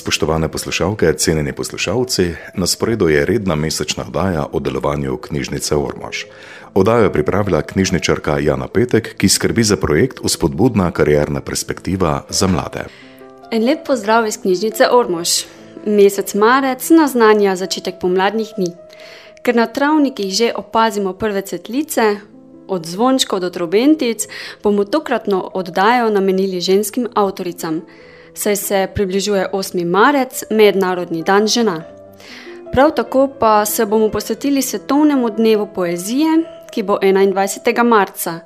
Spoštovane poslušalke, cenjeni poslušalci, na sporedu je redna mesečna oddaja o delovanju knjižnice Ormož. Oddajo je pripravila knjižničarka Jana Petek, ki skrbi za projekt Uspodbudna karjerna perspektiva za mlade. En lep pozdrav iz knjižnice Ormož. Mesec marec naznanja začetek pomladnih dni. Ker na travnikih že opazimo prve cvetlice, od zvončkov do trobentic, bomo tokratno oddajo namenili ženskim avtoricam saj se približuje 8. marec, Mednarodni dan žena. Prav tako pa se bomo posvetili svetovnemu dnevu poezije, ki bo 21. marca.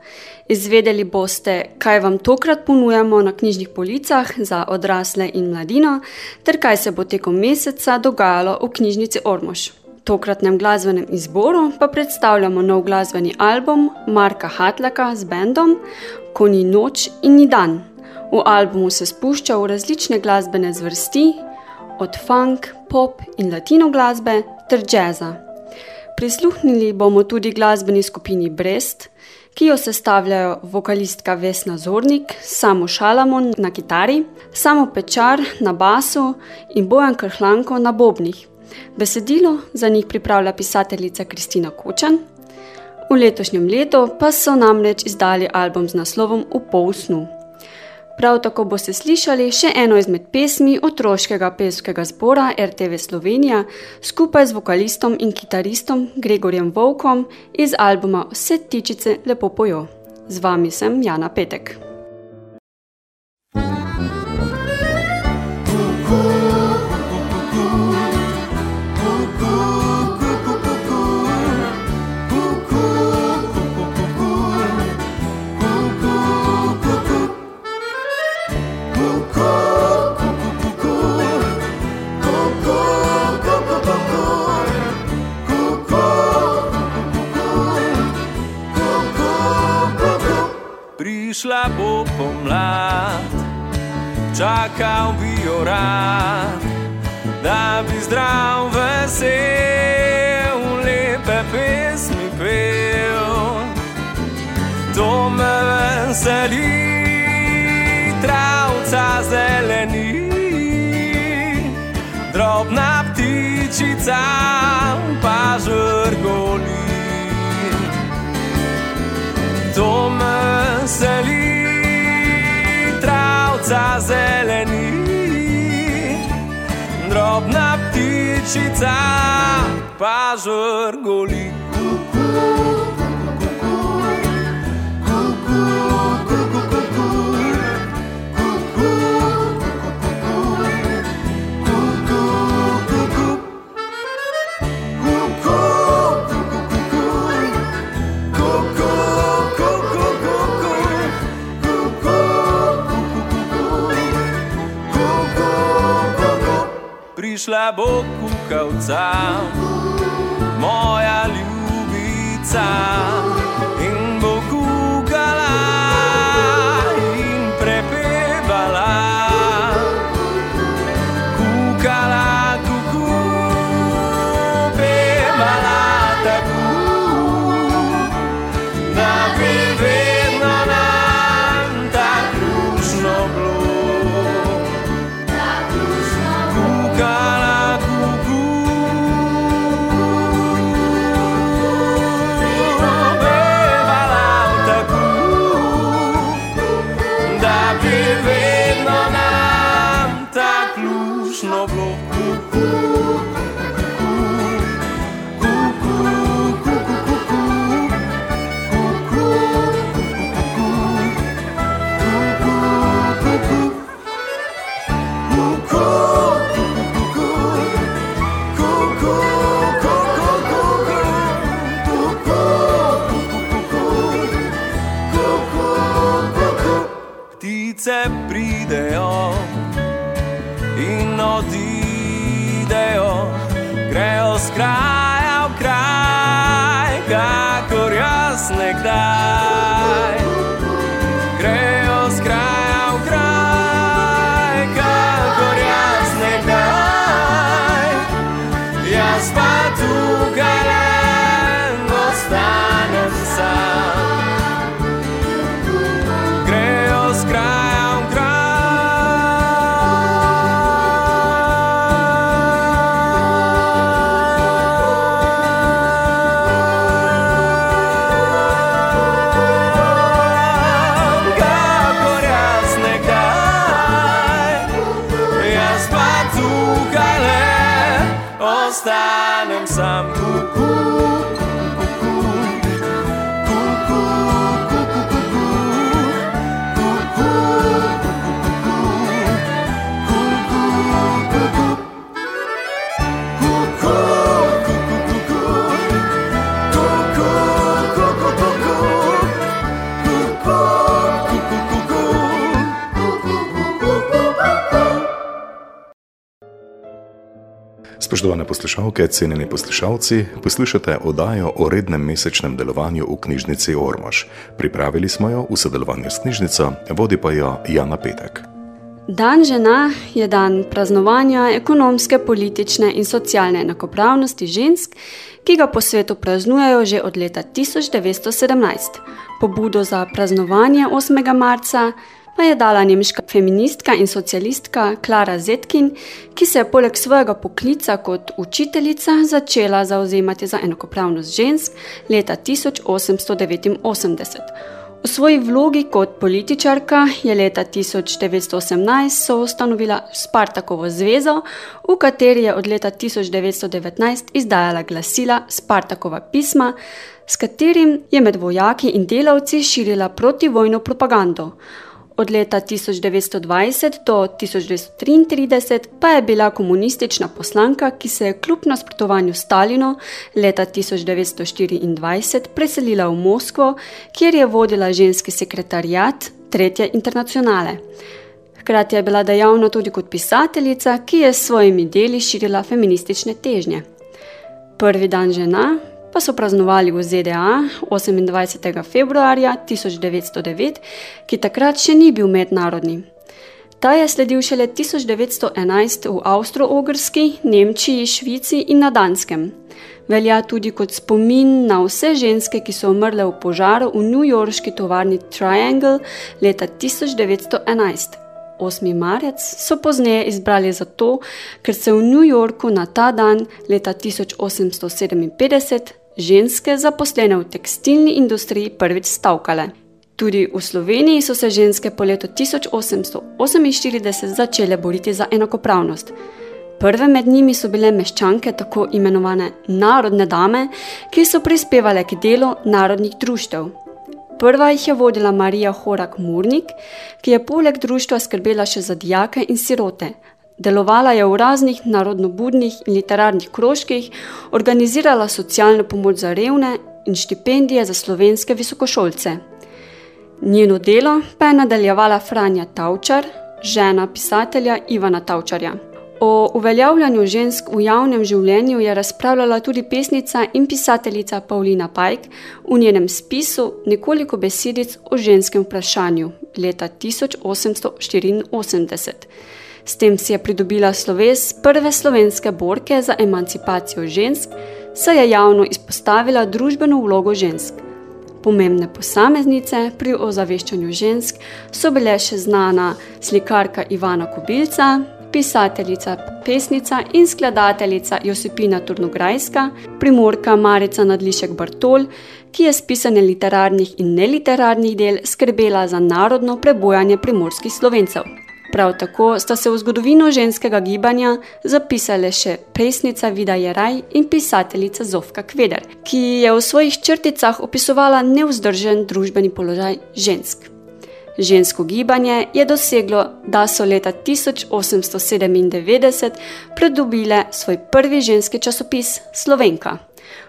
Izvedeli boste, kaj vam tokrat ponujamo na knjižnih policah za odrasle in mladino, ter kaj se bo tekom meseca dogajalo v knjižnici Ormož. Tokratnem glasbenem izboru pa predstavljamo nov glasbeni album Marka Hatlaka z bendom Ko ni noč in ni dan. V albumu se spušča v različne glasbene zvrsti, od funk, pop in latino glasbe ter jazza. Prisluhnili bomo tudi glasbeni skupini Brest, ki jo sestavljajo vokalistka Vesna Zornik, Samo Šalamon na kitari, Samo Pečar na basu in Bojan Krhlanko na bobnih. Besedilo za njih pripravlja pisateljica Kristina Kočan. V letošnjem letu pa so namreč izdali album z naslovom V pol snu. Prav tako boste slišali še eno izmed pesmi otroškega pevskega zbora RTV Slovenija skupaj z vokalistom in kitaristom Gregorjem Volkom iz albuma Vse tičice lepo pojo. Z vami sem Jana Petek. Čakal bi jo rad, da bi zdrav vesel, lepe pesmi pel. To me veseli, travca zeleni, drobna ptičica pa žrgoli. To me veseli travca zeleni, drobna ptičica pa žrgoli. Prišla bo kukavca, moja ljubica. Spoštovane poslušalke, cenjeni poslušalci, poslušate oddajo o rednem mesečnem delovanju v knjižnici Ormož. Pripravili smo jo v sodelovanju s knjižnico, vodi pa jo Jana Petek. Dan žena je dan praznovanja ekonomske, politične in socialne enakopravnosti žensk, ki ga po svetu praznujejo že od leta 1917. Pobudo za praznovanje 8. marca pa je dala nemška feministka in socialistka Klara Zetkin, ki se je poleg svojega poklica kot učiteljica začela zauzemati za enakopravnost žensk leta 1889. V svoji vlogi kot političarka je leta 1918 soustanovila Spartakovo zvezo, v kateri je od leta 1919 izdajala glasila Spartakova pisma, s katerim je med vojaki in delavci širila protivojno propagando. Od leta 1920 do 1933 pa je bila komunistična poslanka, ki se je kljub nasprotovanju Stalinu leta 1924 preselila v Moskvo, kjer je vodila ženski sekretarjat Tretje internacionale. Hkrati je bila dejavna tudi kot pisateljica, ki je s svojimi deli širila feministične težnje. Prvi dan žena, pa so praznovali v ZDA 28. februarja 1909, ki takrat še ni bil mednarodni. Ta je sledil šele 1911 v Avstro-Ogrski, Nemčiji, Švici in na Danskem. Velja tudi kot spomin na vse ženske, ki so umrle v požaru v newyorški tovarni Triangle leta 1911. 8. marec so pozneje izbrali zato, ker se v New Yorku na ta dan leta 1857 ženske zaposlene v tekstilni industriji prvič stavkale. Tudi v Sloveniji so se ženske po letu 1848 začele boriti za enakopravnost. Prve med njimi so bile meščanke, tako imenovane narodne dame, ki so prispevale k delu narodnih društev. Prva jih je vodila Marija Horak Murnik, ki je poleg društva skrbela še za dijake in sirote, Delovala je v raznih narodnobudnih in literarnih krožkih, organizirala socialno pomoč za revne in štipendije za slovenske visokošolce. Njeno delo pa je nadaljevala Franja Tavčar, žena pisatelja Ivana Tavčarja. O uveljavljanju žensk v javnem življenju je razpravljala tudi pesnica in pisateljica Paulina Pajk v njenem spisu Nekoliko besedic o ženskem vprašanju leta 1884. S tem si je pridobila sloves prve slovenske borke za emancipacijo žensk, saj je javno izpostavila družbeno vlogo žensk. Pomembne posameznice pri ozaveščanju žensk so bile še znana slikarka Ivana Kubilca, pisateljica, pesnica in skladateljica Josipina Turnograjska, primorka Marica Nadlišek Bartol, ki je s pisanjem literarnih in neliterarnih del skrbela za narodno prebojanje primorskih slovencev. Prav tako sta se v zgodovino ženskega gibanja zapisale še pesnica Vida Jaraj in pisateljica Zofka Kveder, ki je v svojih črticah opisovala nevzdržen družbeni položaj žensk. Žensko gibanje je doseglo, da so leta 1897 pridobile svoj prvi ženski časopis Slovenka,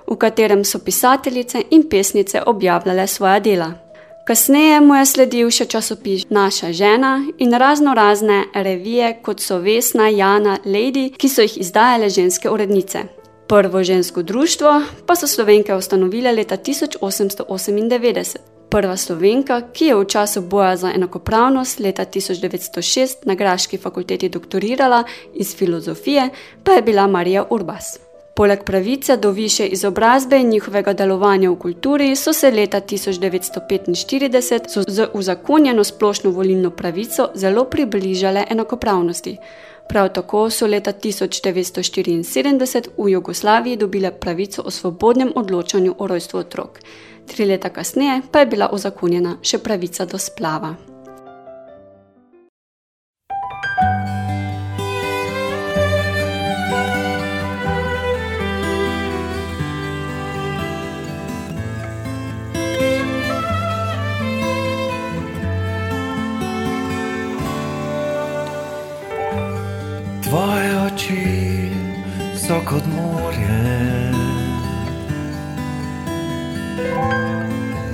v katerem so pisateljice in pesnice objavljale svoja dela. Kasneje mu je sledil še časopis Naša žena in razno razne revije, kot so Vesna, Jana, Lady, ki so jih izdajale ženske urednice. Prvo žensko društvo pa so slovenke ustanovile leta 1898. Prva slovenka, ki je v času boja za enakopravnost leta 1906 na Graški fakulteti doktorirala iz filozofije, pa je bila Marija Urbas. Poleg pravice do više izobrazbe in njihovega delovanja v kulturi so se leta 1945 z uzakonjeno splošno volilno pravico zelo približale enakopravnosti. Prav tako so leta 1974 v Jugoslaviji dobile pravico o svobodnem odločanju o rojstvu otrok. Tri leta kasneje pa je bila uzakonjena še pravica do splava. So kot morje.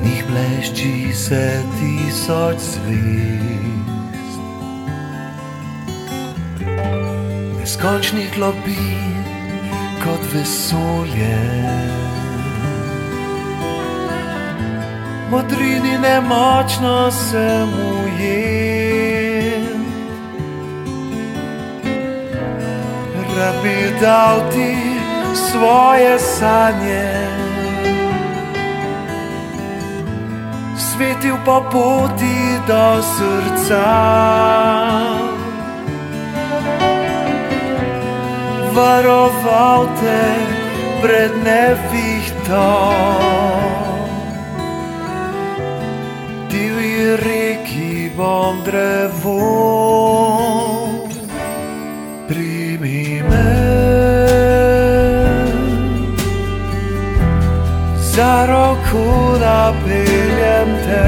Njih blešči se tisoč zvest. Neskončnih klopi kot vesolje. Modrini nemočno se mu je. Rad bi dal ti svoje sanje, svetil pa poti do srca. Varoval te pred nevihto, divji reki bom drevo. Za roko, da peljem te.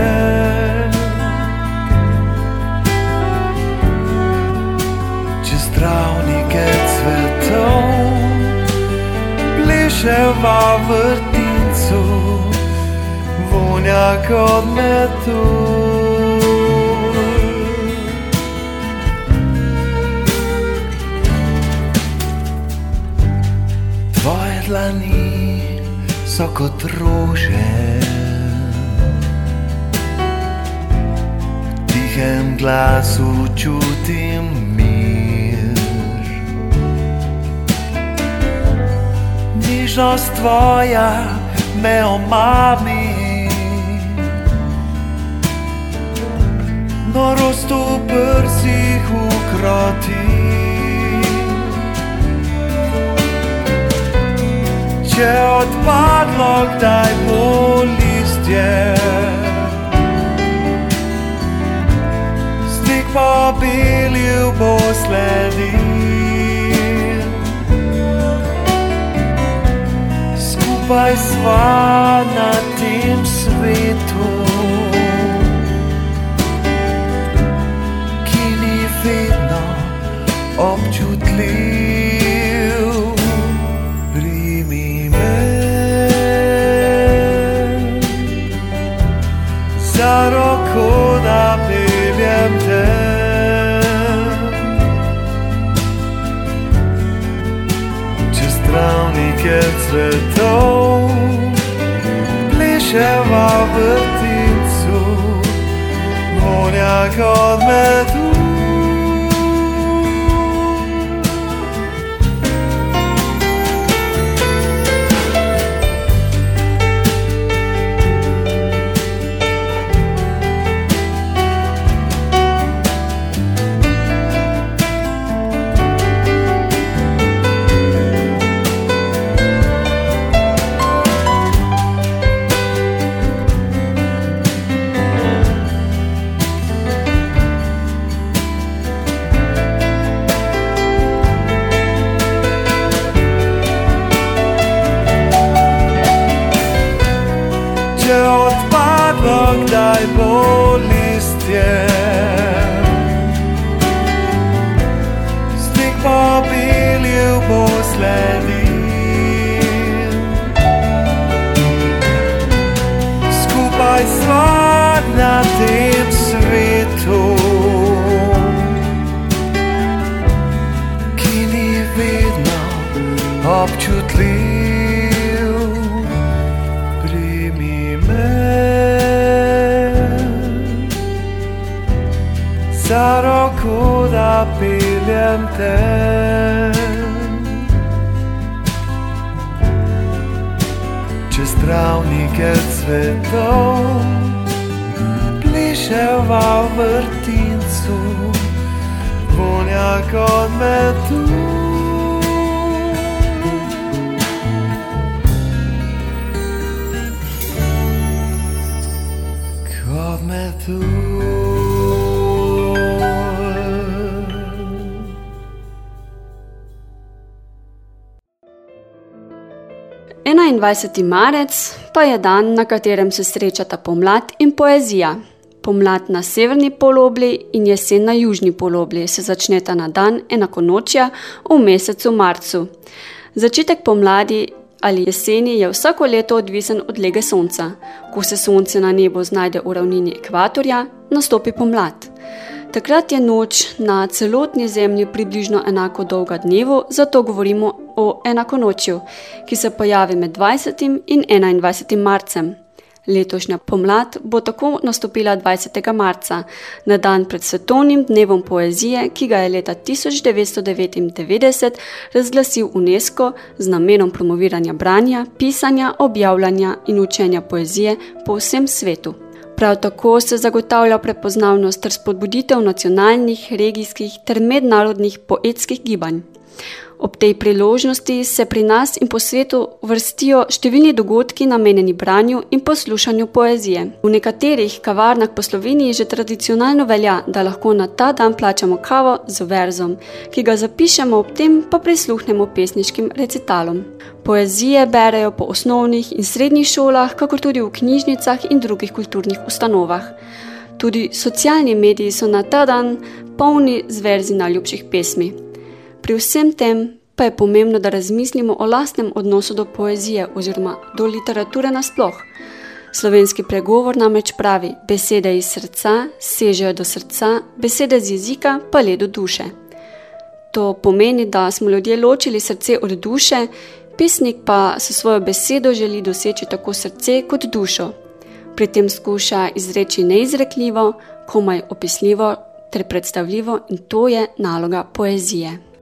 Čez travnike cvetov, pliševa vrtincu, vonja kot metu. So kot rože. V tihem glasu čutim mir. Nižnost tvoja me omami. Norost v prsih ukroti. Če odpadlo, kdaj bo listje. Stik pa belil bo sledil. Skupaj sva na tem svetu, občutljiv. Travnike cvetov, pliševa vrtincu, vonja kot medu. 21. marec pa je dan, na katerem se srečata pomlad in poezija. Pomlad na severni polobli in jesen na južni polobli se začneta na dan enakonočja v mesecu marcu. Začetek pomladi ali jeseni je vsako leto odvisen od lege sonca. Ko se sonce na nebu znajde v ravnini ekvatorja, nastopi pomlad. Takrat je noč na celotni zemlji približno enako dolga dnevu, zato govorimo o enakonočju, ki se pojavi med 20. in 21. marcem. Letošnja pomlad bo tako nastopila 20. marca, na dan pred svetovnim dnevom poezije, ki ga je leta 1999 razglasil UNESCO z namenom promoviranja branja, pisanja, objavljanja in učenja poezije po vsem svetu. Prav tako se zagotavlja prepoznavnost ter spodbuditev nacionalnih, regijskih ter mednarodnih poetskih gibanj. Ob tej priložnosti se pri nas in po svetu vrstijo številni dogodki namenjeni branju in poslušanju poezije. V nekaterih kavarnah po Sloveniji že tradicionalno velja, da lahko na ta dan plačamo kavo z verzom, ki ga zapišemo, ob tem pa prisluhnemo pesniškim recitalom. Poezije berejo po osnovnih in srednjih šolah, kakor tudi v knjižnicah in drugih kulturnih ustanovah. Tudi socialni mediji so na ta dan polni z verzi najljubših pesmi. Pri vsem tem pa je pomembno, da razmislimo o lastnem odnosu do poezije oziroma do literature nasploh. Slovenski pregovor namreč pravi: besede iz srca sežejo do srca, besede z jezika pa le do duše. To pomeni, da smo ljudje ločili srce od duše, pesnik pa s svojo besedo želi doseči tako srce kot dušo. Pri tem skuša izreči neizrekljivo, komaj opisljivo ter predstavljivo, in to je naloga poezije.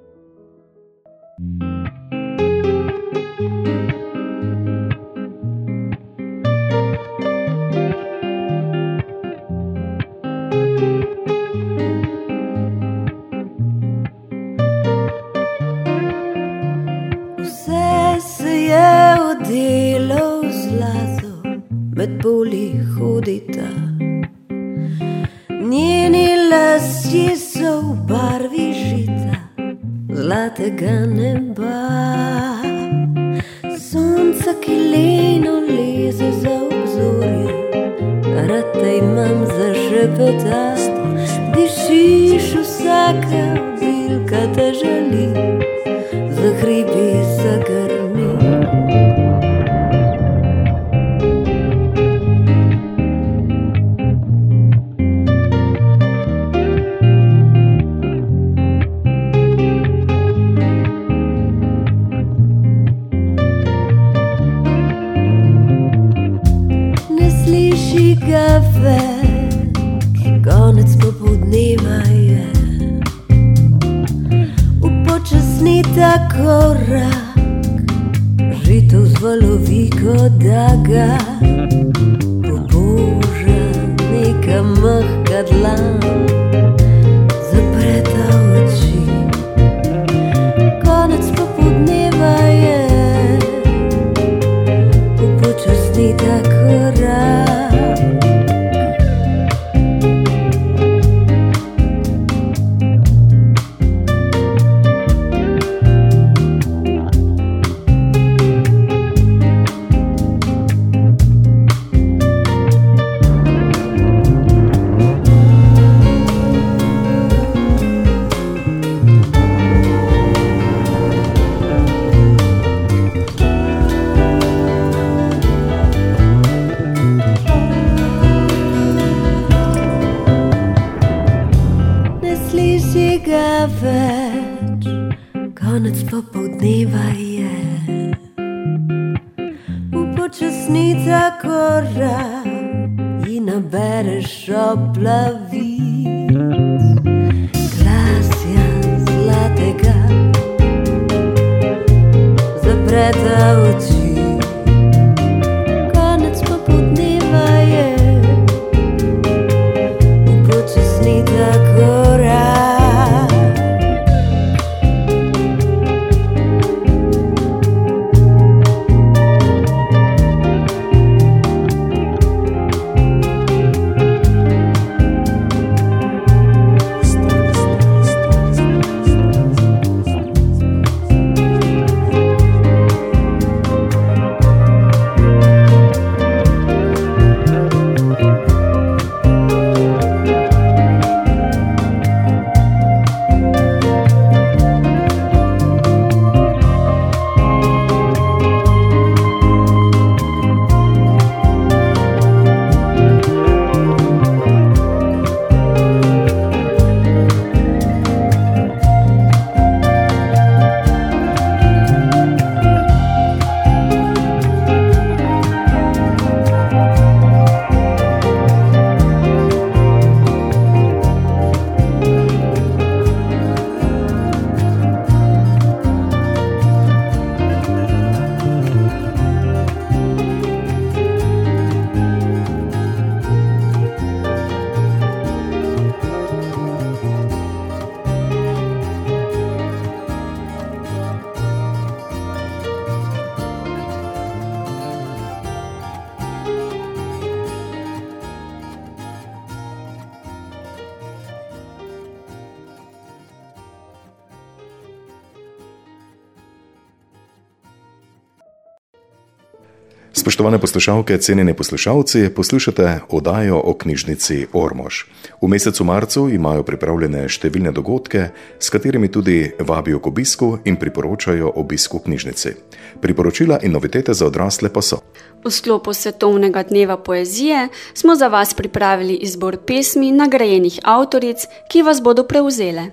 Spoštovane poslušalke, cenjeni poslušalci, poslušate oddajo o knjižnici Ormož. V mesecu marcu imajo pripravljene številne dogodke, s katerimi tudi vabijo k obisku in priporočajo obisku knjižnici. Priporočila in novitete za odrasle pa so. V sklopu Svetovnega dneva poezije smo za vas pripravili izbor pesmi nagrajenih avtoric, ki vas bodo prevzele.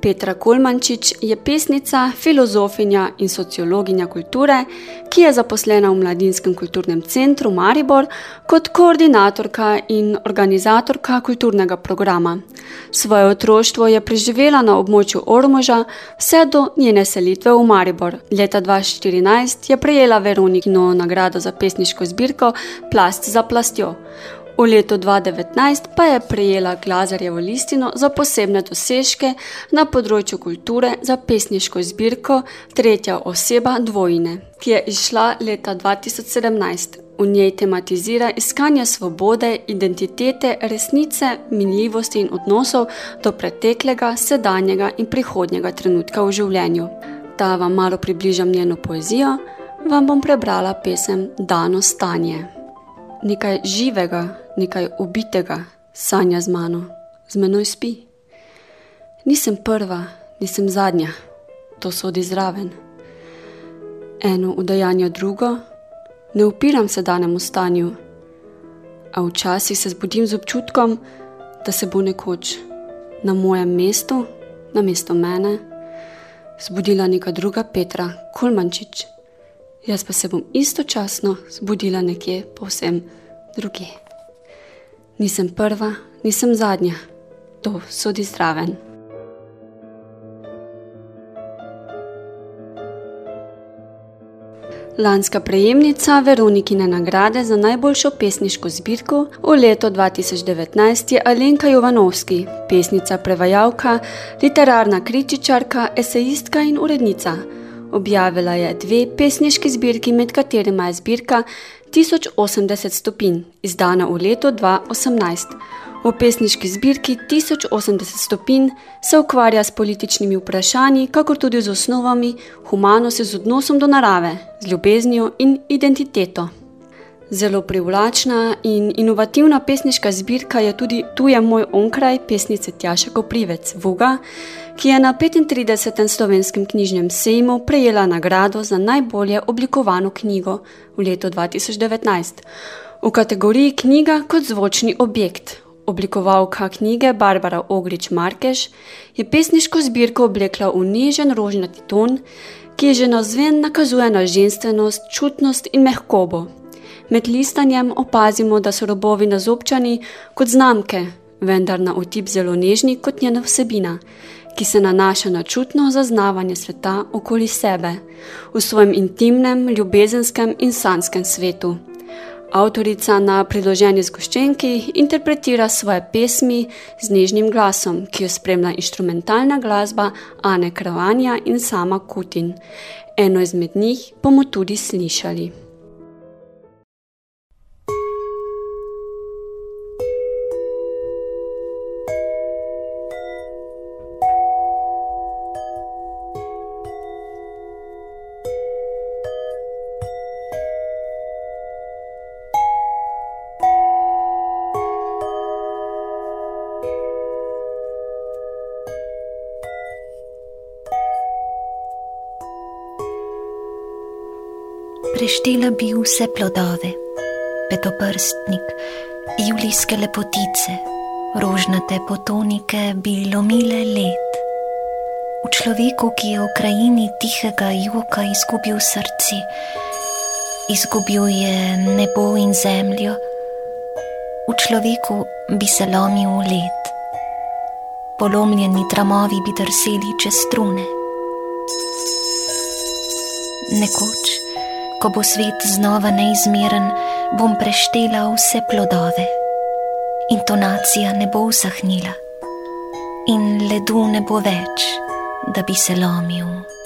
Petra Kolmančič je pesnica, filozofinja in sociologinja kulture, ki je zaposlena v Mladinskem kulturnem centru Maribor kot koordinatorka in organizatorka kulturnega programa. Svoje otroštvo je preživela na območju Ormoža vse do njene selitve v Maribor. Leta 2014 je prejela Veronikino nagrado za pesniško zbirko Plast za plastjo. V letu 2019 pa je prejela Glazarjevo listino za posebne dosežke na področju kulture za pesniško zbirko Tretja oseba dvojine, ki je izšla leta 2017. V njej tematizira iskanje svobode, identitete, resnice, minljivosti in odnosov do preteklega, sedanjega in prihodnjega trenutka v življenju. Da vam malo približam njeno poezijo, vam bom prebrala pesem Dano stanje. Nekaj živega, nekaj ubitega sanja z mano, z menoj spi. Nisem prva, nisem zadnja, to sodi zraven. Eno udajanje drugo, ne upiram se danemu stanju, a včasih se zbudim z občutkom, da se bo nekoč na mojem mestu, na mesto mene, zbudila neka druga Petra, Kulmančič, jaz pa se bom istočasno zbudila nekje povsem drugje. Nisem prva, nisem zadnja, to sodi zraven. Lanska prejemnica Veronikine nagrade za najboljšo pesniško zbirko v letu 2019 je Alenka Jovanovski, pesnica, prevajalka, literarna kritičarka, esejistka in urednica. Objavila je dve pesniški zbirki, med katerima je zbirka 1080 stopinj, izdana v letu 2018. V pesniški zbirki 1080 stopinj se ukvarja s političnimi vprašanji, kakor tudi z osnovami humanosti, z odnosom do narave, z ljubeznijo in identiteto. Zelo privlačna in inovativna pesniška zbirka je tudi Tu je moj onkraj pesnice Tjaša Koprivec Vuga, ki je na 35. slovenskem knjižnem sejmu prejela nagrado za najbolje oblikovano knjigo v letu 2019 v kategoriji Knjiga kot zvočni objekt. Oblikovalka knjige Barbara Ogrič Markeš je pesniško zbirko oblekla v nežen rožnati ton, ki že na zven nakazuje na ženstvenost, čutnost in mehkobo. Med listanjem opazimo, da so robovi nazobčani kot znamke, vendar na otip zelo nežni kot njena vsebina, ki se nanaša na čutno zaznavanje sveta okoli sebe, v svojem intimnem, ljubezenskem in sanskem svetu. Avtorica na priloženi zgoščenki interpretira svoje pesmi z nežnim glasom, ki jo spremlja instrumentalna glasba Ane Kravanja in sama Kutin. Eno izmed njih bomo tudi slišali. Preštela bi vse plodove, petoprstnik, julijske lepotice, rožnate potonike bi lomile let. V človeku, ki je v krajini tihega joka izgubil srce, izgubil je nebo in zemljo, v človeku bi se lomil let. Polomljeni tramovi bi drseli čez strune. Nekoč ko bo svet znova neizmeren, bom preštela vse plodove. Intonacija ne bo usahnila in ledu ne bo več, da bi se lomil.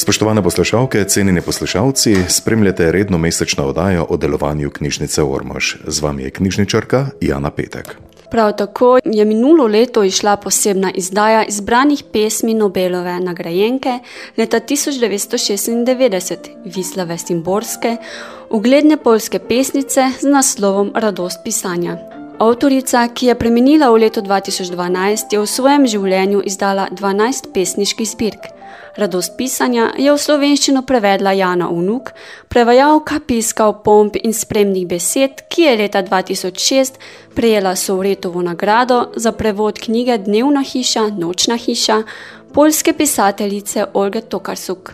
Spoštovane poslušalke, cenjeni poslušalci, spremljate redno mesečno oddajo o delovanju knjižnice Ormož. Z vami je knjižničarka Jana Petek. Prav tako je minulo leto išla posebna izdaja izbranih pesmi Nobelove nagrajenke leta 1996, Vislave Simborske, ugledne polske pesnice z naslovom Radost pisanja. Avtorica, ki je premenila v letu 2012, je v svojem življenju izdala 12 pesniških zbirk. Radost pisanja je v slovenščino prevedla Jana Unuk, prevajalka piska v pomp in spremnih besed, ki je leta 2006 prejela Sovretovo nagrado za prevod knjige Dnevna hiša, Nočna hiša, polske pisateljice Olge Tokarsuk.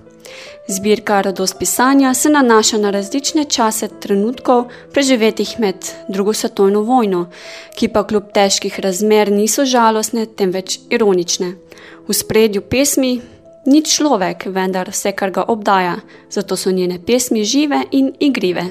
Zbirka Radost pisanja se nanaša na različne čase trenutkov, preživetih med drugo svetovno vojno, ki pa kljub težkih razmer niso žalostne, temveč ironične. V spredju pesmi Ni človek, vendar vse, kar ga obdaja, zato so njene pesmi žive in igrive.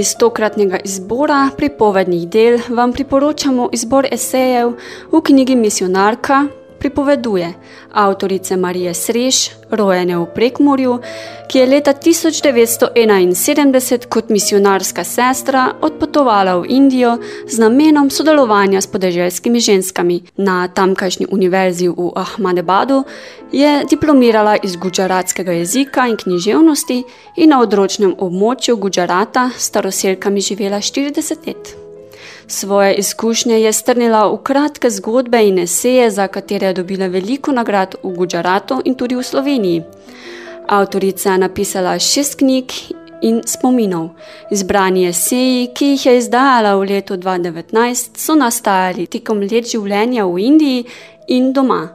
Iz tokratnega izbora pripovednih del vam priporočamo izbor esejev v knjigi Misionarka pripoveduje avtorice Marije Srež, rojene v Prekmorju, ki je leta 1971 kot misionarska sestra odpotovala v Indijo z namenom sodelovanja s podeželskimi ženskami. Na tamkajšnji univerzi v Ahmadabadu je diplomirala iz guđaratskega jezika in književnosti in na odročnem območju Guđarata staroselkami živela 40 let. Svoje izkušnje je strnila v kratke zgodbe in eseje, za katere je dobila veliko nagrad v Gujaratu in tudi v Sloveniji. Avtorica je napisala šest knjig in spominov. Izbrani eseji, ki jih je izdala v letu 2019, so nastajali tekom let življenja v Indiji in doma.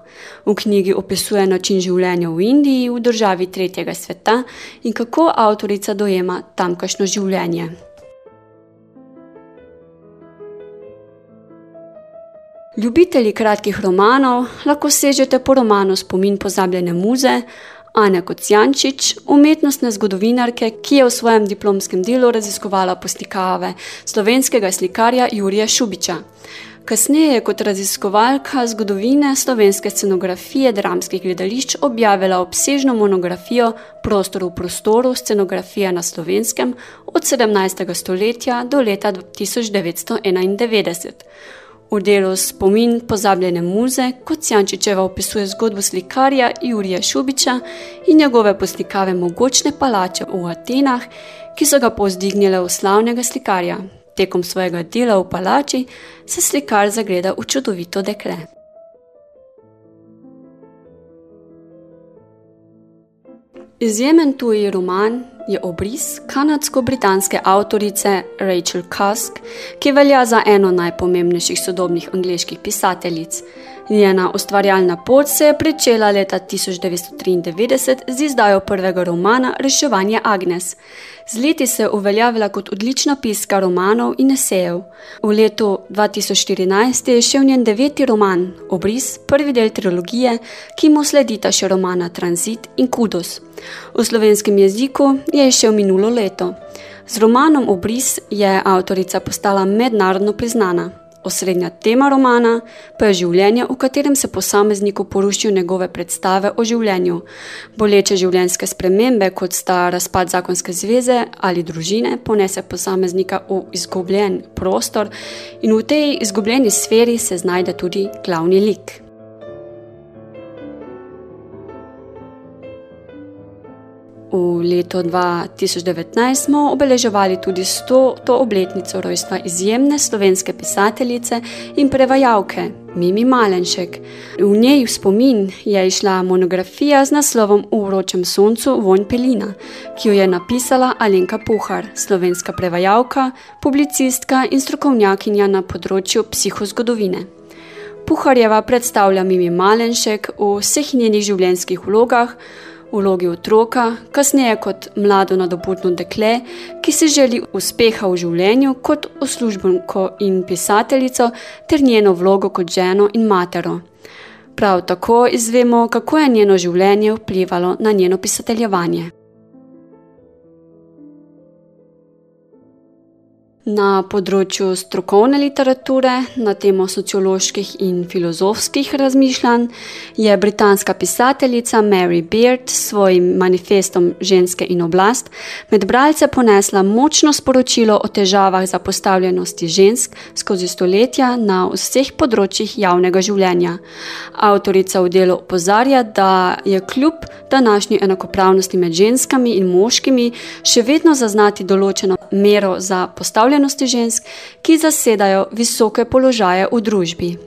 V knjigi opisuje način življenja v Indiji, v državi tretjega sveta in kako avtorica dojema tamkajšnjo življenje. Ljubitelji kratkih romanov lahko sežete po romanu Spomin pozabljene muze Ane Kocijančič, umetnostne zgodovinarke, ki je v svojem diplomskem delu raziskovala poslikave slovenskega slikarja Jurija Šubiča. Kasneje je kot raziskovalka zgodovine slovenske scenografije dramskih gledališč objavila obsežno monografijo Prostor v prostoru scenografija na slovenskem od 17. stoletja do leta 1991. V delu Spomin pozabljene muze, kot Jančičeva opisuje zgodbo slikarja Jurija Šubiča in njegove poslikave mogočne palače v Atenah, ki so ga pozdignile v slavnega slikarja. Tekom svojega dela v palači se slikar zagleda v čudovito dekle. Izjemen tuji roman je obris kanadsko-britanske avtorice Rachel Cusk, ki velja za eno najpomembnejših sodobnih angliških pisateljic. Njena ustvarjalna pot se je pričela leta 1993 z izdajo prvega romana Reševanje Agnes. Z leti se je uveljavila kot odlična piska romanov in esejev. V letu 2014 je šel njen deveti roman, Obris, prvi del trilogije, ki mu sledita še romana Transit in Kudos. V slovenskem jeziku je šel minulo leto. Z romanom Obris je avtorica postala mednarodno priznana. Osrednja tema romana pa je življenje, v katerem se posamezniku porušijo njegove predstave o življenju. Boleče življenjske spremembe, kot sta razpad zakonske zveze ali družine, ponese posameznika v izgubljen prostor in v tej izgubljeni sferi se znajde tudi glavni lik. V letu 2019 smo obeleževali tudi 100. obletnico rojstva izjemne slovenske pisateljice in prevajalke Mimi Malenšek. V njej v spomin je išla monografija z naslovom V vročem soncu vonj pelina, ki jo je napisala Alenka Puhar, slovenska prevajalka, publicistka in strokovnjakinja na področju psihozgodovine. Puharjeva predstavlja Mimi Malenšek v vseh njenih življenjskih vlogah, vlogi otroka, kasneje kot mlado nadobudno dekle, ki si želi uspeha v življenju kot uslužbenko in pisateljico, ter njeno vlogo kot ženo in matero. Prav tako izvemo, kako je njeno življenje vplivalo na njeno pisateljevanje. Na področju strokovne literature, na temo socioloških in filozofskih razmišljanj, je britanska pisateljica Mary Beard s svojim manifestom Ženske in oblast med bralce ponesla močno sporočilo o težavah zapostavljenosti žensk skozi stoletja na vseh področjih javnega življenja. Avtorica v delu opozarja, da je kljub današnji enakopravnosti med ženskami in moškimi še vedno zaznati določeno mero za postavljanje izpostavljenosti žensk, ki zasedajo visoke položaje v družbi.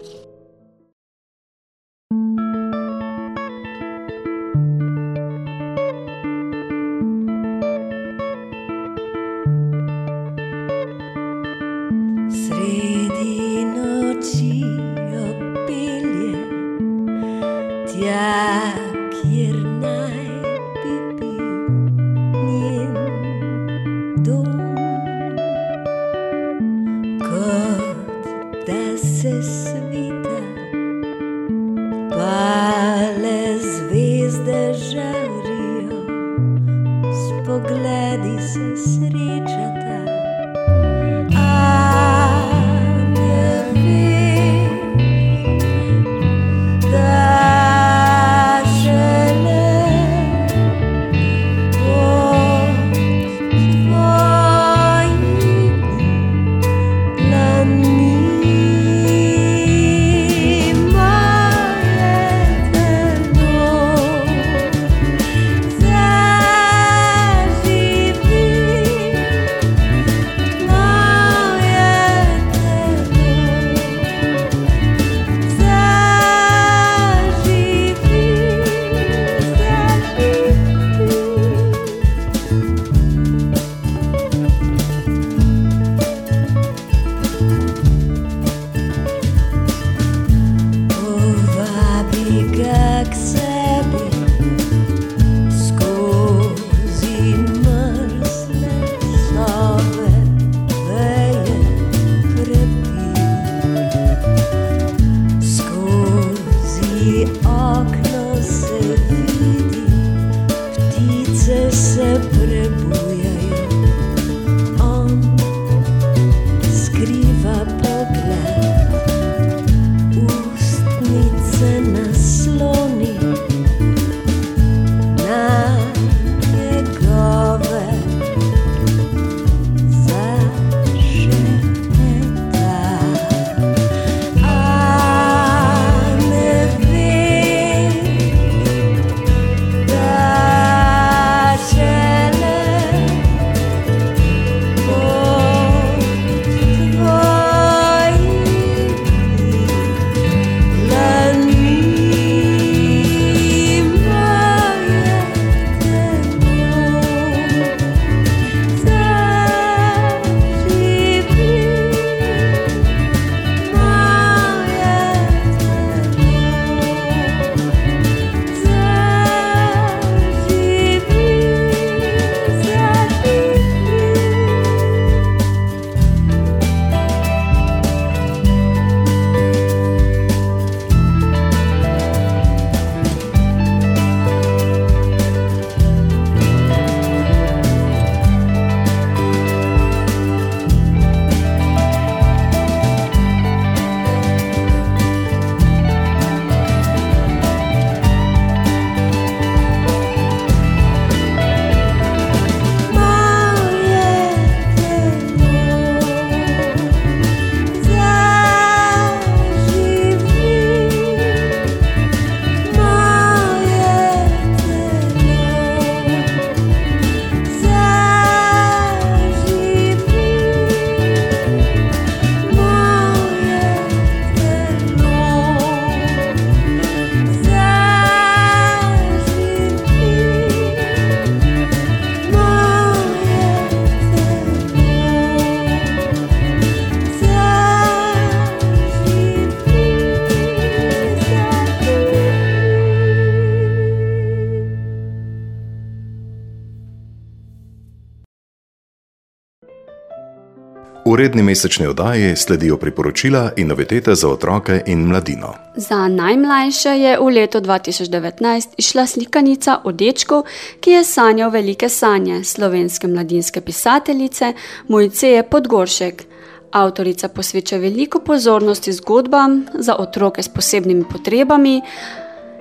Redni mesečni oddaji sledijo priporočila in novitete za otroke in mladino. Za najmlajše je v letu 2019 išla slikanica o dečku, ki je sanjal velike sanje slovenske mladinske pisateljice Mojceje Podgoršek. Avtorica posveča veliko pozornosti zgodbam za otroke s posebnimi potrebami.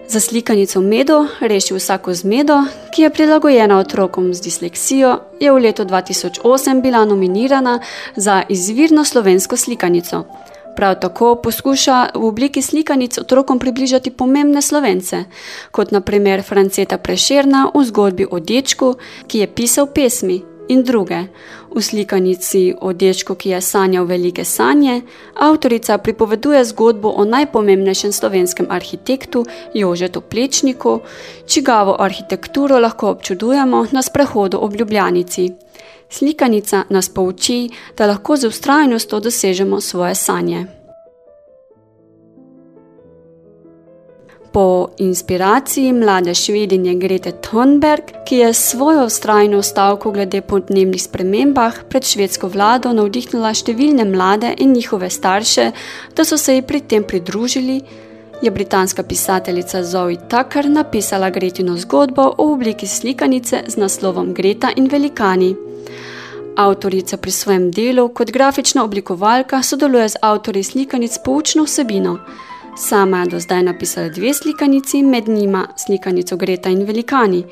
Za slikanico Medo reši vsako zmedo, ki je prilagojena otrokom z disleksijo, je v letu 2008 bila nominirana za izvirno slovensko slikanico. Prav tako poskuša v obliki slikanic otrokom približati pomembne slovence, kot naprimer Franceta Prešerna v zgodbi o dečku, ki je pisal pesmi in druge. V slikanici o dečku, ki je sanjal velike sanje, avtorica pripoveduje zgodbo o najpomembnejšem slovenskem arhitektu Jožetu Plečniku, čigavo arhitekturo lahko občudujemo na sprehodu ob Ljubljanici. Slikanica nas pouči, da lahko z ustrajnostjo dosežemo svoje sanje. Po inspiraciji mlade švedinje Grete Thunberg, ki je svojo ustrajno stavko glede podnebnih spremembah pred švedsko vlado navdihnila številne mlade in njihove starše, da so se ji pri tem pridružili, je britanska pisateljica Zoe Tucker napisala Gretino zgodbo v obliki slikanice z naslovom Greta in velikani. Avtorica pri svojem delu kot grafična oblikovalka sodeluje z avtorji slikanic poučno vsebino. Sama je do zdaj napisala dve slikanici, med njima slikanico Greta in Velikani,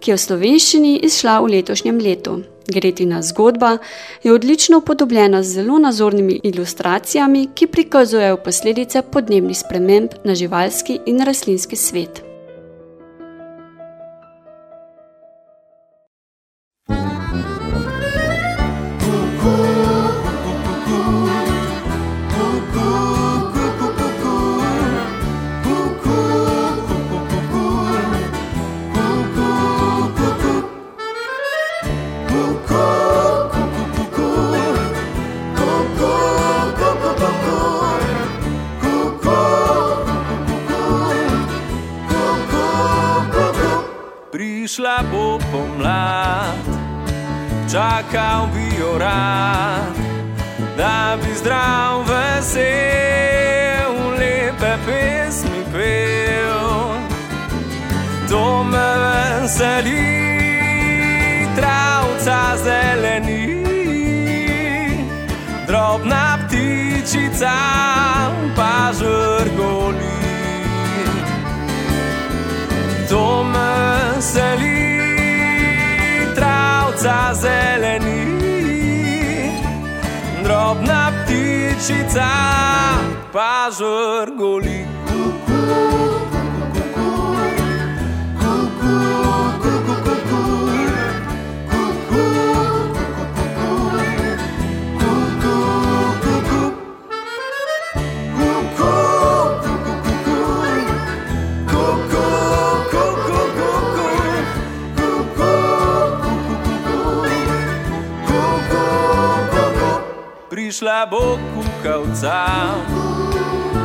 ki je v slovenščini izšla v letošnjem letu. Gretina zgodba je odlično upodobljena z zelo nazornimi ilustracijami, ki prikazujejo posledice podnebnih sprememb na živalski in rastlinski svet. Ptičica pa žrgoli. To me veseli, travca zeleni, drobna ptičica pa žrgoli. Prišla bo kukavca,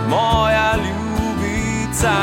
moja ljubica.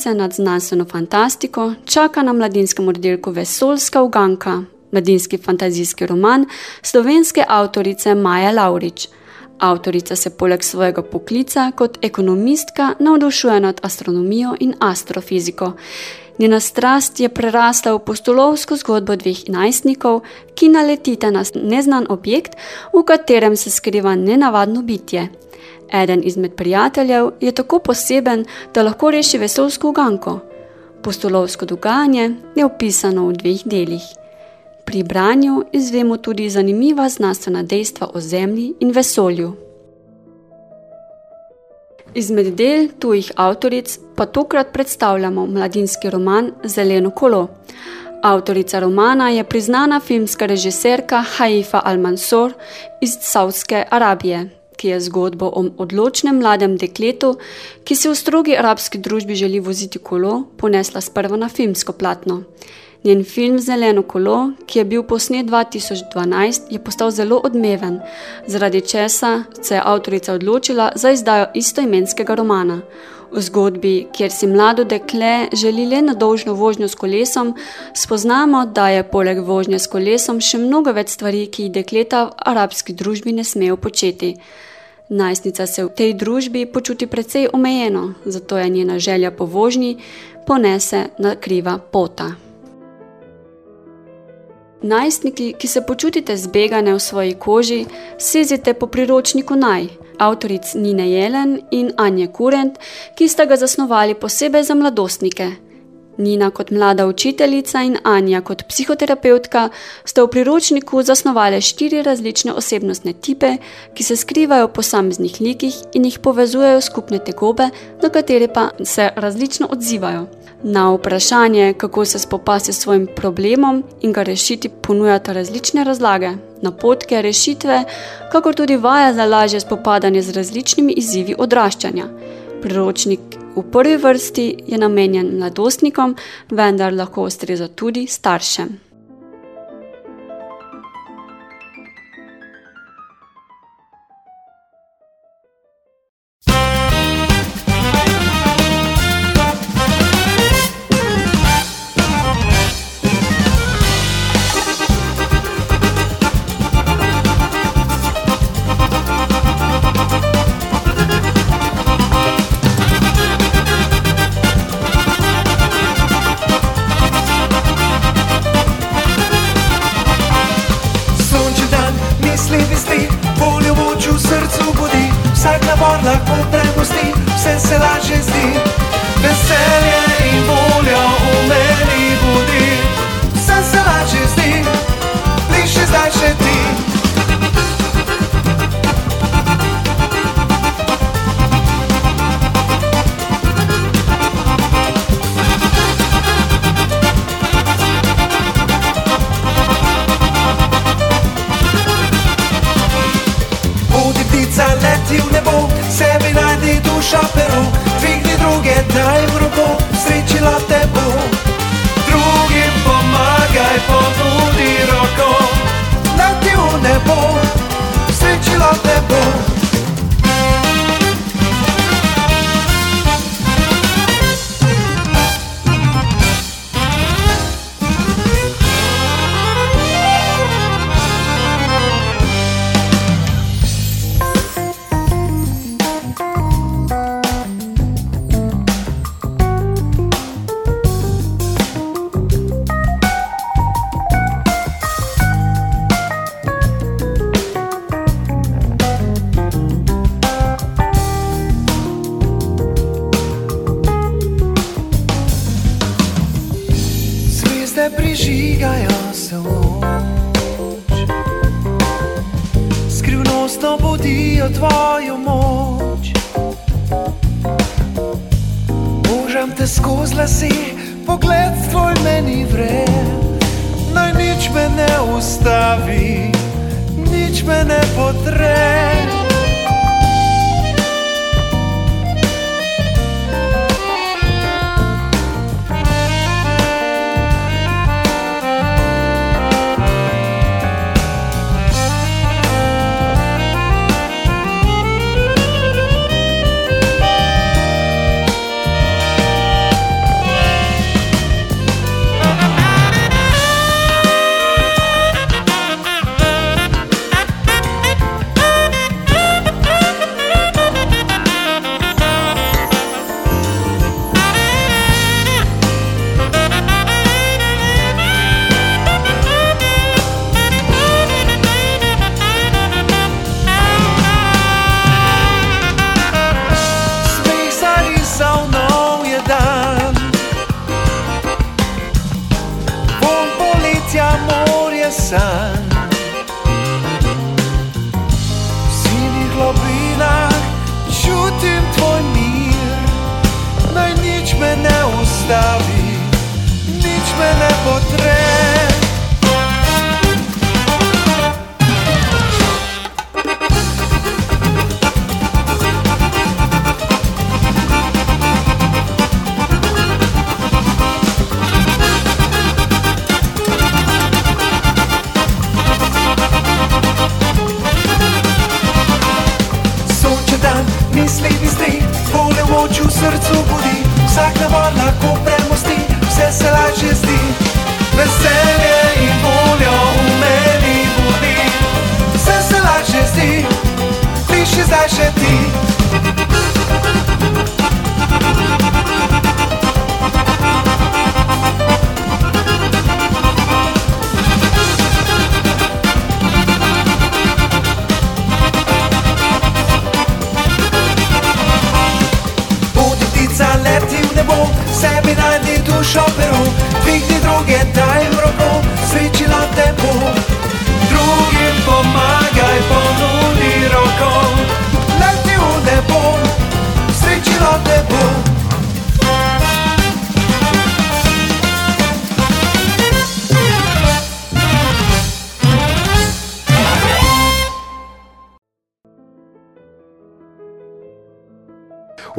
Navdušence nad znanstveno fantastiko čaka na mladinskem oddelku Vesoljska uganka, mladinski fantazijski roman slovenske avtorice Maja Laurič. Avtorica se poleg svojega poklica kot ekonomistka navdušuje nad astronomijo in astrofiziko. Njena strast je prerasla v postolovsko zgodbo dveh najstnikov, ki naletita na neznan objekt, v katerem se skriva nenavadno bitje. Eden izmed prijateljev je tako poseben, da lahko reši vesoljsko uganko. Postolovsko dogajanje je opisano v dveh delih. Pri branju izvemo tudi zanimiva znanstvena dejstva o Zemlji in vesolju. Izmed del tujih avtoric pa tokrat predstavljamo mladinski roman Zeleno kolo. Avtorica romana je priznana filmska režiserka Haifa Al-Mansur iz Saudske Arabije, ki je zgodbo o odločnem mladem dekletu, ki se v strogi arabski družbi želi voziti kolo, ponesla sprva na filmsko platno. Njen film Zeleno kolo, ki je bil posnet 2012, je postal zelo odmeven, zaradi česa se je avtorica odločila za izdajo istoimenskega romana. V zgodbi, kjer si mlado dekle želi le nadolžno vožnjo s kolesom, spoznamo, da je poleg vožnje s kolesom še mnogo več stvari, ki jih dekleta v arabski družbi ne smejo početi. Najstnica se v tej družbi počuti precej omejeno, zato je njena želja po vožnji ponese na kriva pota. Najstniki, ki se počutite zbegane v svoji koži, sezite po priročniku Naj, avtoric Nine Jelen in Anje Kurent, ki sta ga zasnovali posebej za mladostnike. Nina kot mlada učiteljica in Anja kot psihoterapeutka sta v priročniku zasnovali štiri različne osebnostne tipe, ki se skrivajo v posameznih likih in jih povezujejo skupne tegobe, na katere pa se različno odzivajo. Na vprašanje, kako se spopasti s svojim problemom in ga rešiti, ponujata različne razlage, napotke, rešitve, kakor tudi vaja za lažje spopadanje z različnimi izzivi odraščanja. Priročnik v prvi vrsti je namenjen mladostnikom, vendar lahko ustreza tudi staršem. Lahko prepusti, vse se lažje zdi. Veselje in volja v meni budi, vse se lažje zdi, bližje zdaj še ti. Roko, srečila te bo. Drugim pomagaj, ponudi roko, leti v nebo, srečila te bo.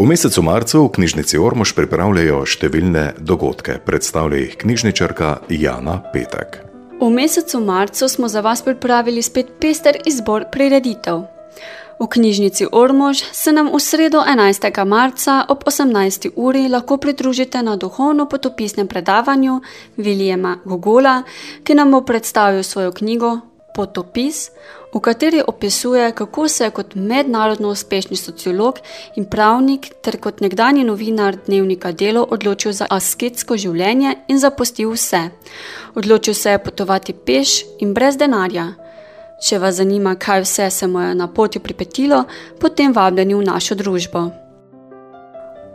V mesecu marcu v knjižnici Ormož pripravljajo številne dogodke, predstavlja jih knjižničarka Jana Petek. V mesecu marcu smo za vas pripravili spet pester izbor prireditev. V knjižnici Ormož se nam v sredo 11. marca ob 18. uri lahko pridružite na duhovno-potopisnem predavanju Viljema Gogola, ki nam bo predstavil svojo knjigo Potopis, v kateri opisuje, kako se je kot mednarodno uspešni sociolog in pravnik ter kot nekdani novinar dnevnika Delo odločil za asketsko življenje in zapustil vse. Odločil se je potovati peš in brez denarja. Če vas zanima, kaj vse se mu je na poti pripetilo, potem vabljeni v našo družbo.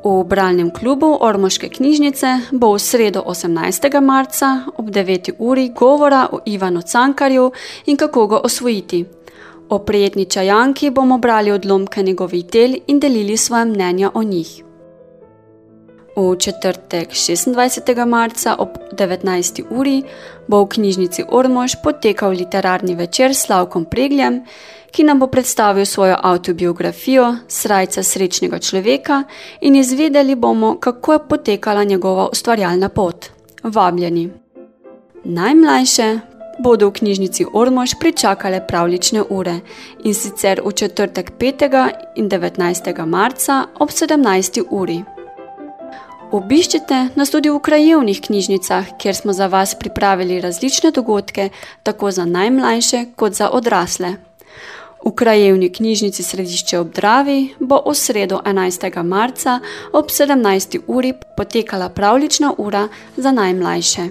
V bralnem klubu Ormoške knjižnice bo v sredo 18. marca ob 9. uri govora o Ivanu Cankarju in kako ga osvojiti. O prijetni čajanki bomo brali odlomke njegovih del in delili svoje mnenja o njih. V četrtek 26. marca ob 19. uri bo v knjižnici Ormož potekal literarni večer s Slavkom Pregljem, ki nam bo predstavil svojo autobiografijo Srajca srečnega človeka in izvedeli bomo, kako je potekala njegova ustvarjalna pot. Vabljeni. Najmlajše bodo v knjižnici Ormož pričakale pravlične ure in sicer v četrtek 5. in 19. marca ob 17. uri. Obiščite nas tudi v krajevnih knjižnicah, kjer smo za vas pripravili različne dogodke, tako za najmlajše kot za odrasle. V krajevni knjižnici Središče ob Dravi bo v sredo 11. marca ob 17. uri potekala pravlična ura za najmlajše.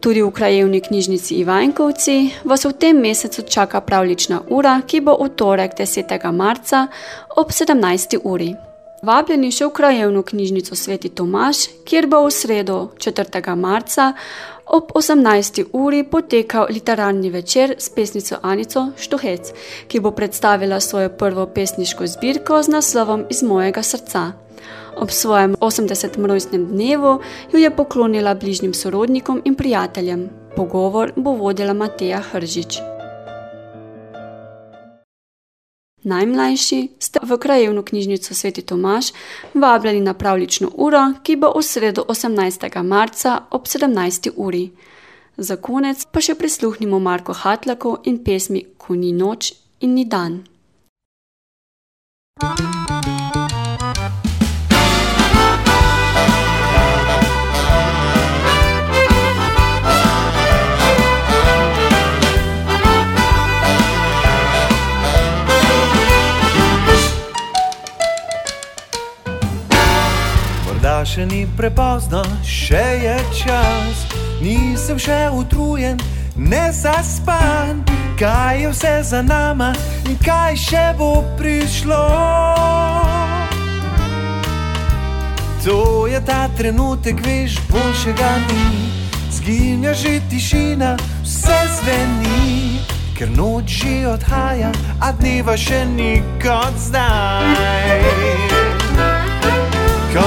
Tudi v krajevni knjižnici Ivankovci vas v tem mesecu čaka pravlična ura, ki bo v torek 10. marca ob 17. uri. Vabljeni še v krajevno knjižnico Sveti Tomaž, kjer bo v sredo 4. marca ob 18. uri potekal literarni večer s pesnico Anico Štuhec, ki bo predstavila svojo prvo pesniško zbirko z naslovom Iz mojega srca. Ob svojem 80. rojstnem dnevu jo je poklonila bližnjim sorodnikom in prijateljem. Pogovor bo vodila Mateja Hržič. Najmlajši ste v krajevno knjižnico Sveti Tomaž vabljeni na pravlično uro, ki bo v sredo 18. marca ob 17. uri. Za konec pa še prisluhnimo Marko Hatlaku in pesmi Ko ni noč in ni dan. Morda še ni prepozno, še je čas. Nisem še utrujen, ne zaspan. Kaj je vse za nama in kaj še bo prišlo? To je ta trenutek, veš, boljšega ni. Zginja že tišina, vse zveni, ker noč že odhaja, a dneva še ni kot zdaj. Ko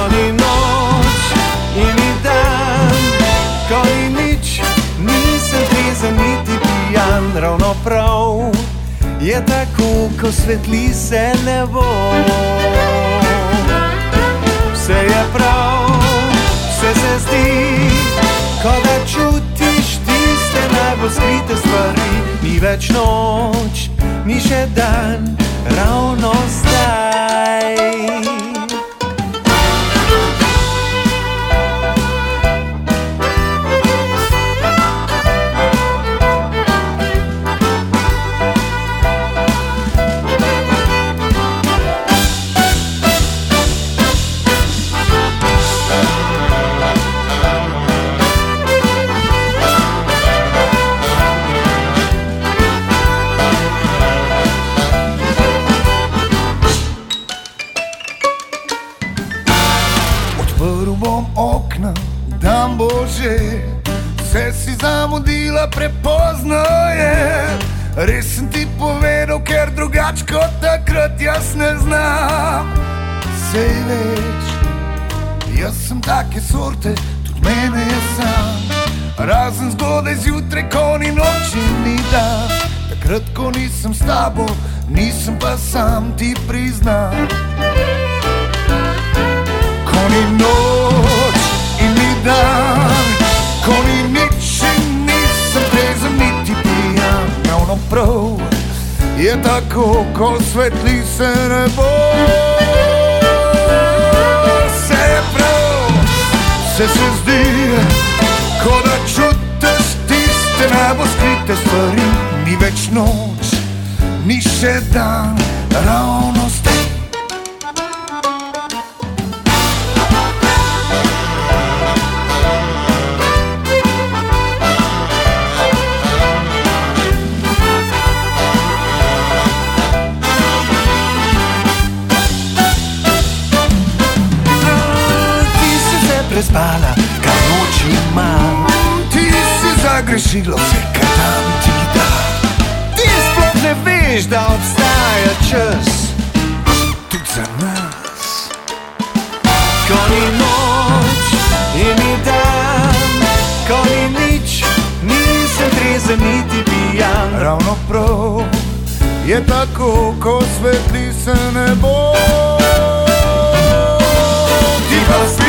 trezen niti pijan, ravno prav je tako, ko svetli se nebo. Vse je prav, vse se zdi, ko da čutiš tiste najbolj skrite stvari. Ni več noč, ni še dan, ravno zdaj. Drugač kot takrat jaz ne znam. Sej več, jaz sem take sorte, tudi mene je sam. Razen zgodaj zjutraj, ko ni noč in ni dan. Takrat, ko nisem s tabo, nisem pa sam ti priznam. Ko ni noč je tako, ko svetli se nebo. Vse je prav, vse se zdi, ko da čutiš tiste najbolj skrite stvari. Ni več noč, ni še dan, ravno prespala, kar noč ima. Ti si zagrešila vse, kar tam ti da. Ti sploh ne veš, da obstaja čas. Tudi za nas. Ko ni noč in ni dan, ko ni nič, nisem trezen niti pijan. Ravno prav je tako, ko svetli se nebo. Ti pa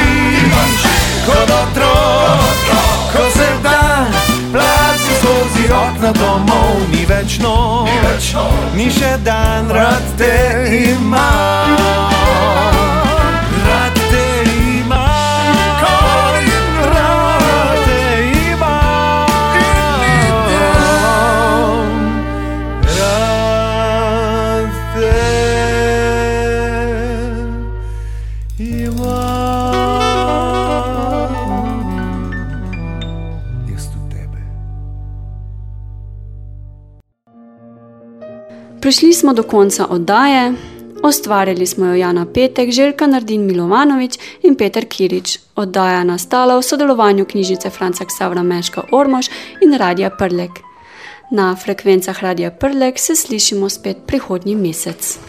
kot otrok, ko se dan placi skozi okna domov, ni več noč, Ni več noč. ni še dan, rad te imam. Smo do konca oddaje. Ustvarili smo jo Jana Petek, Željka Nardin Milovanovič in Peter Kirič. Oddaja nastala v sodelovanju knjižnice Franca Ksavra Meška Ormož in Radija Prlek. Na frekvencah Radija Prlek se slišimo spet prihodnji mesec.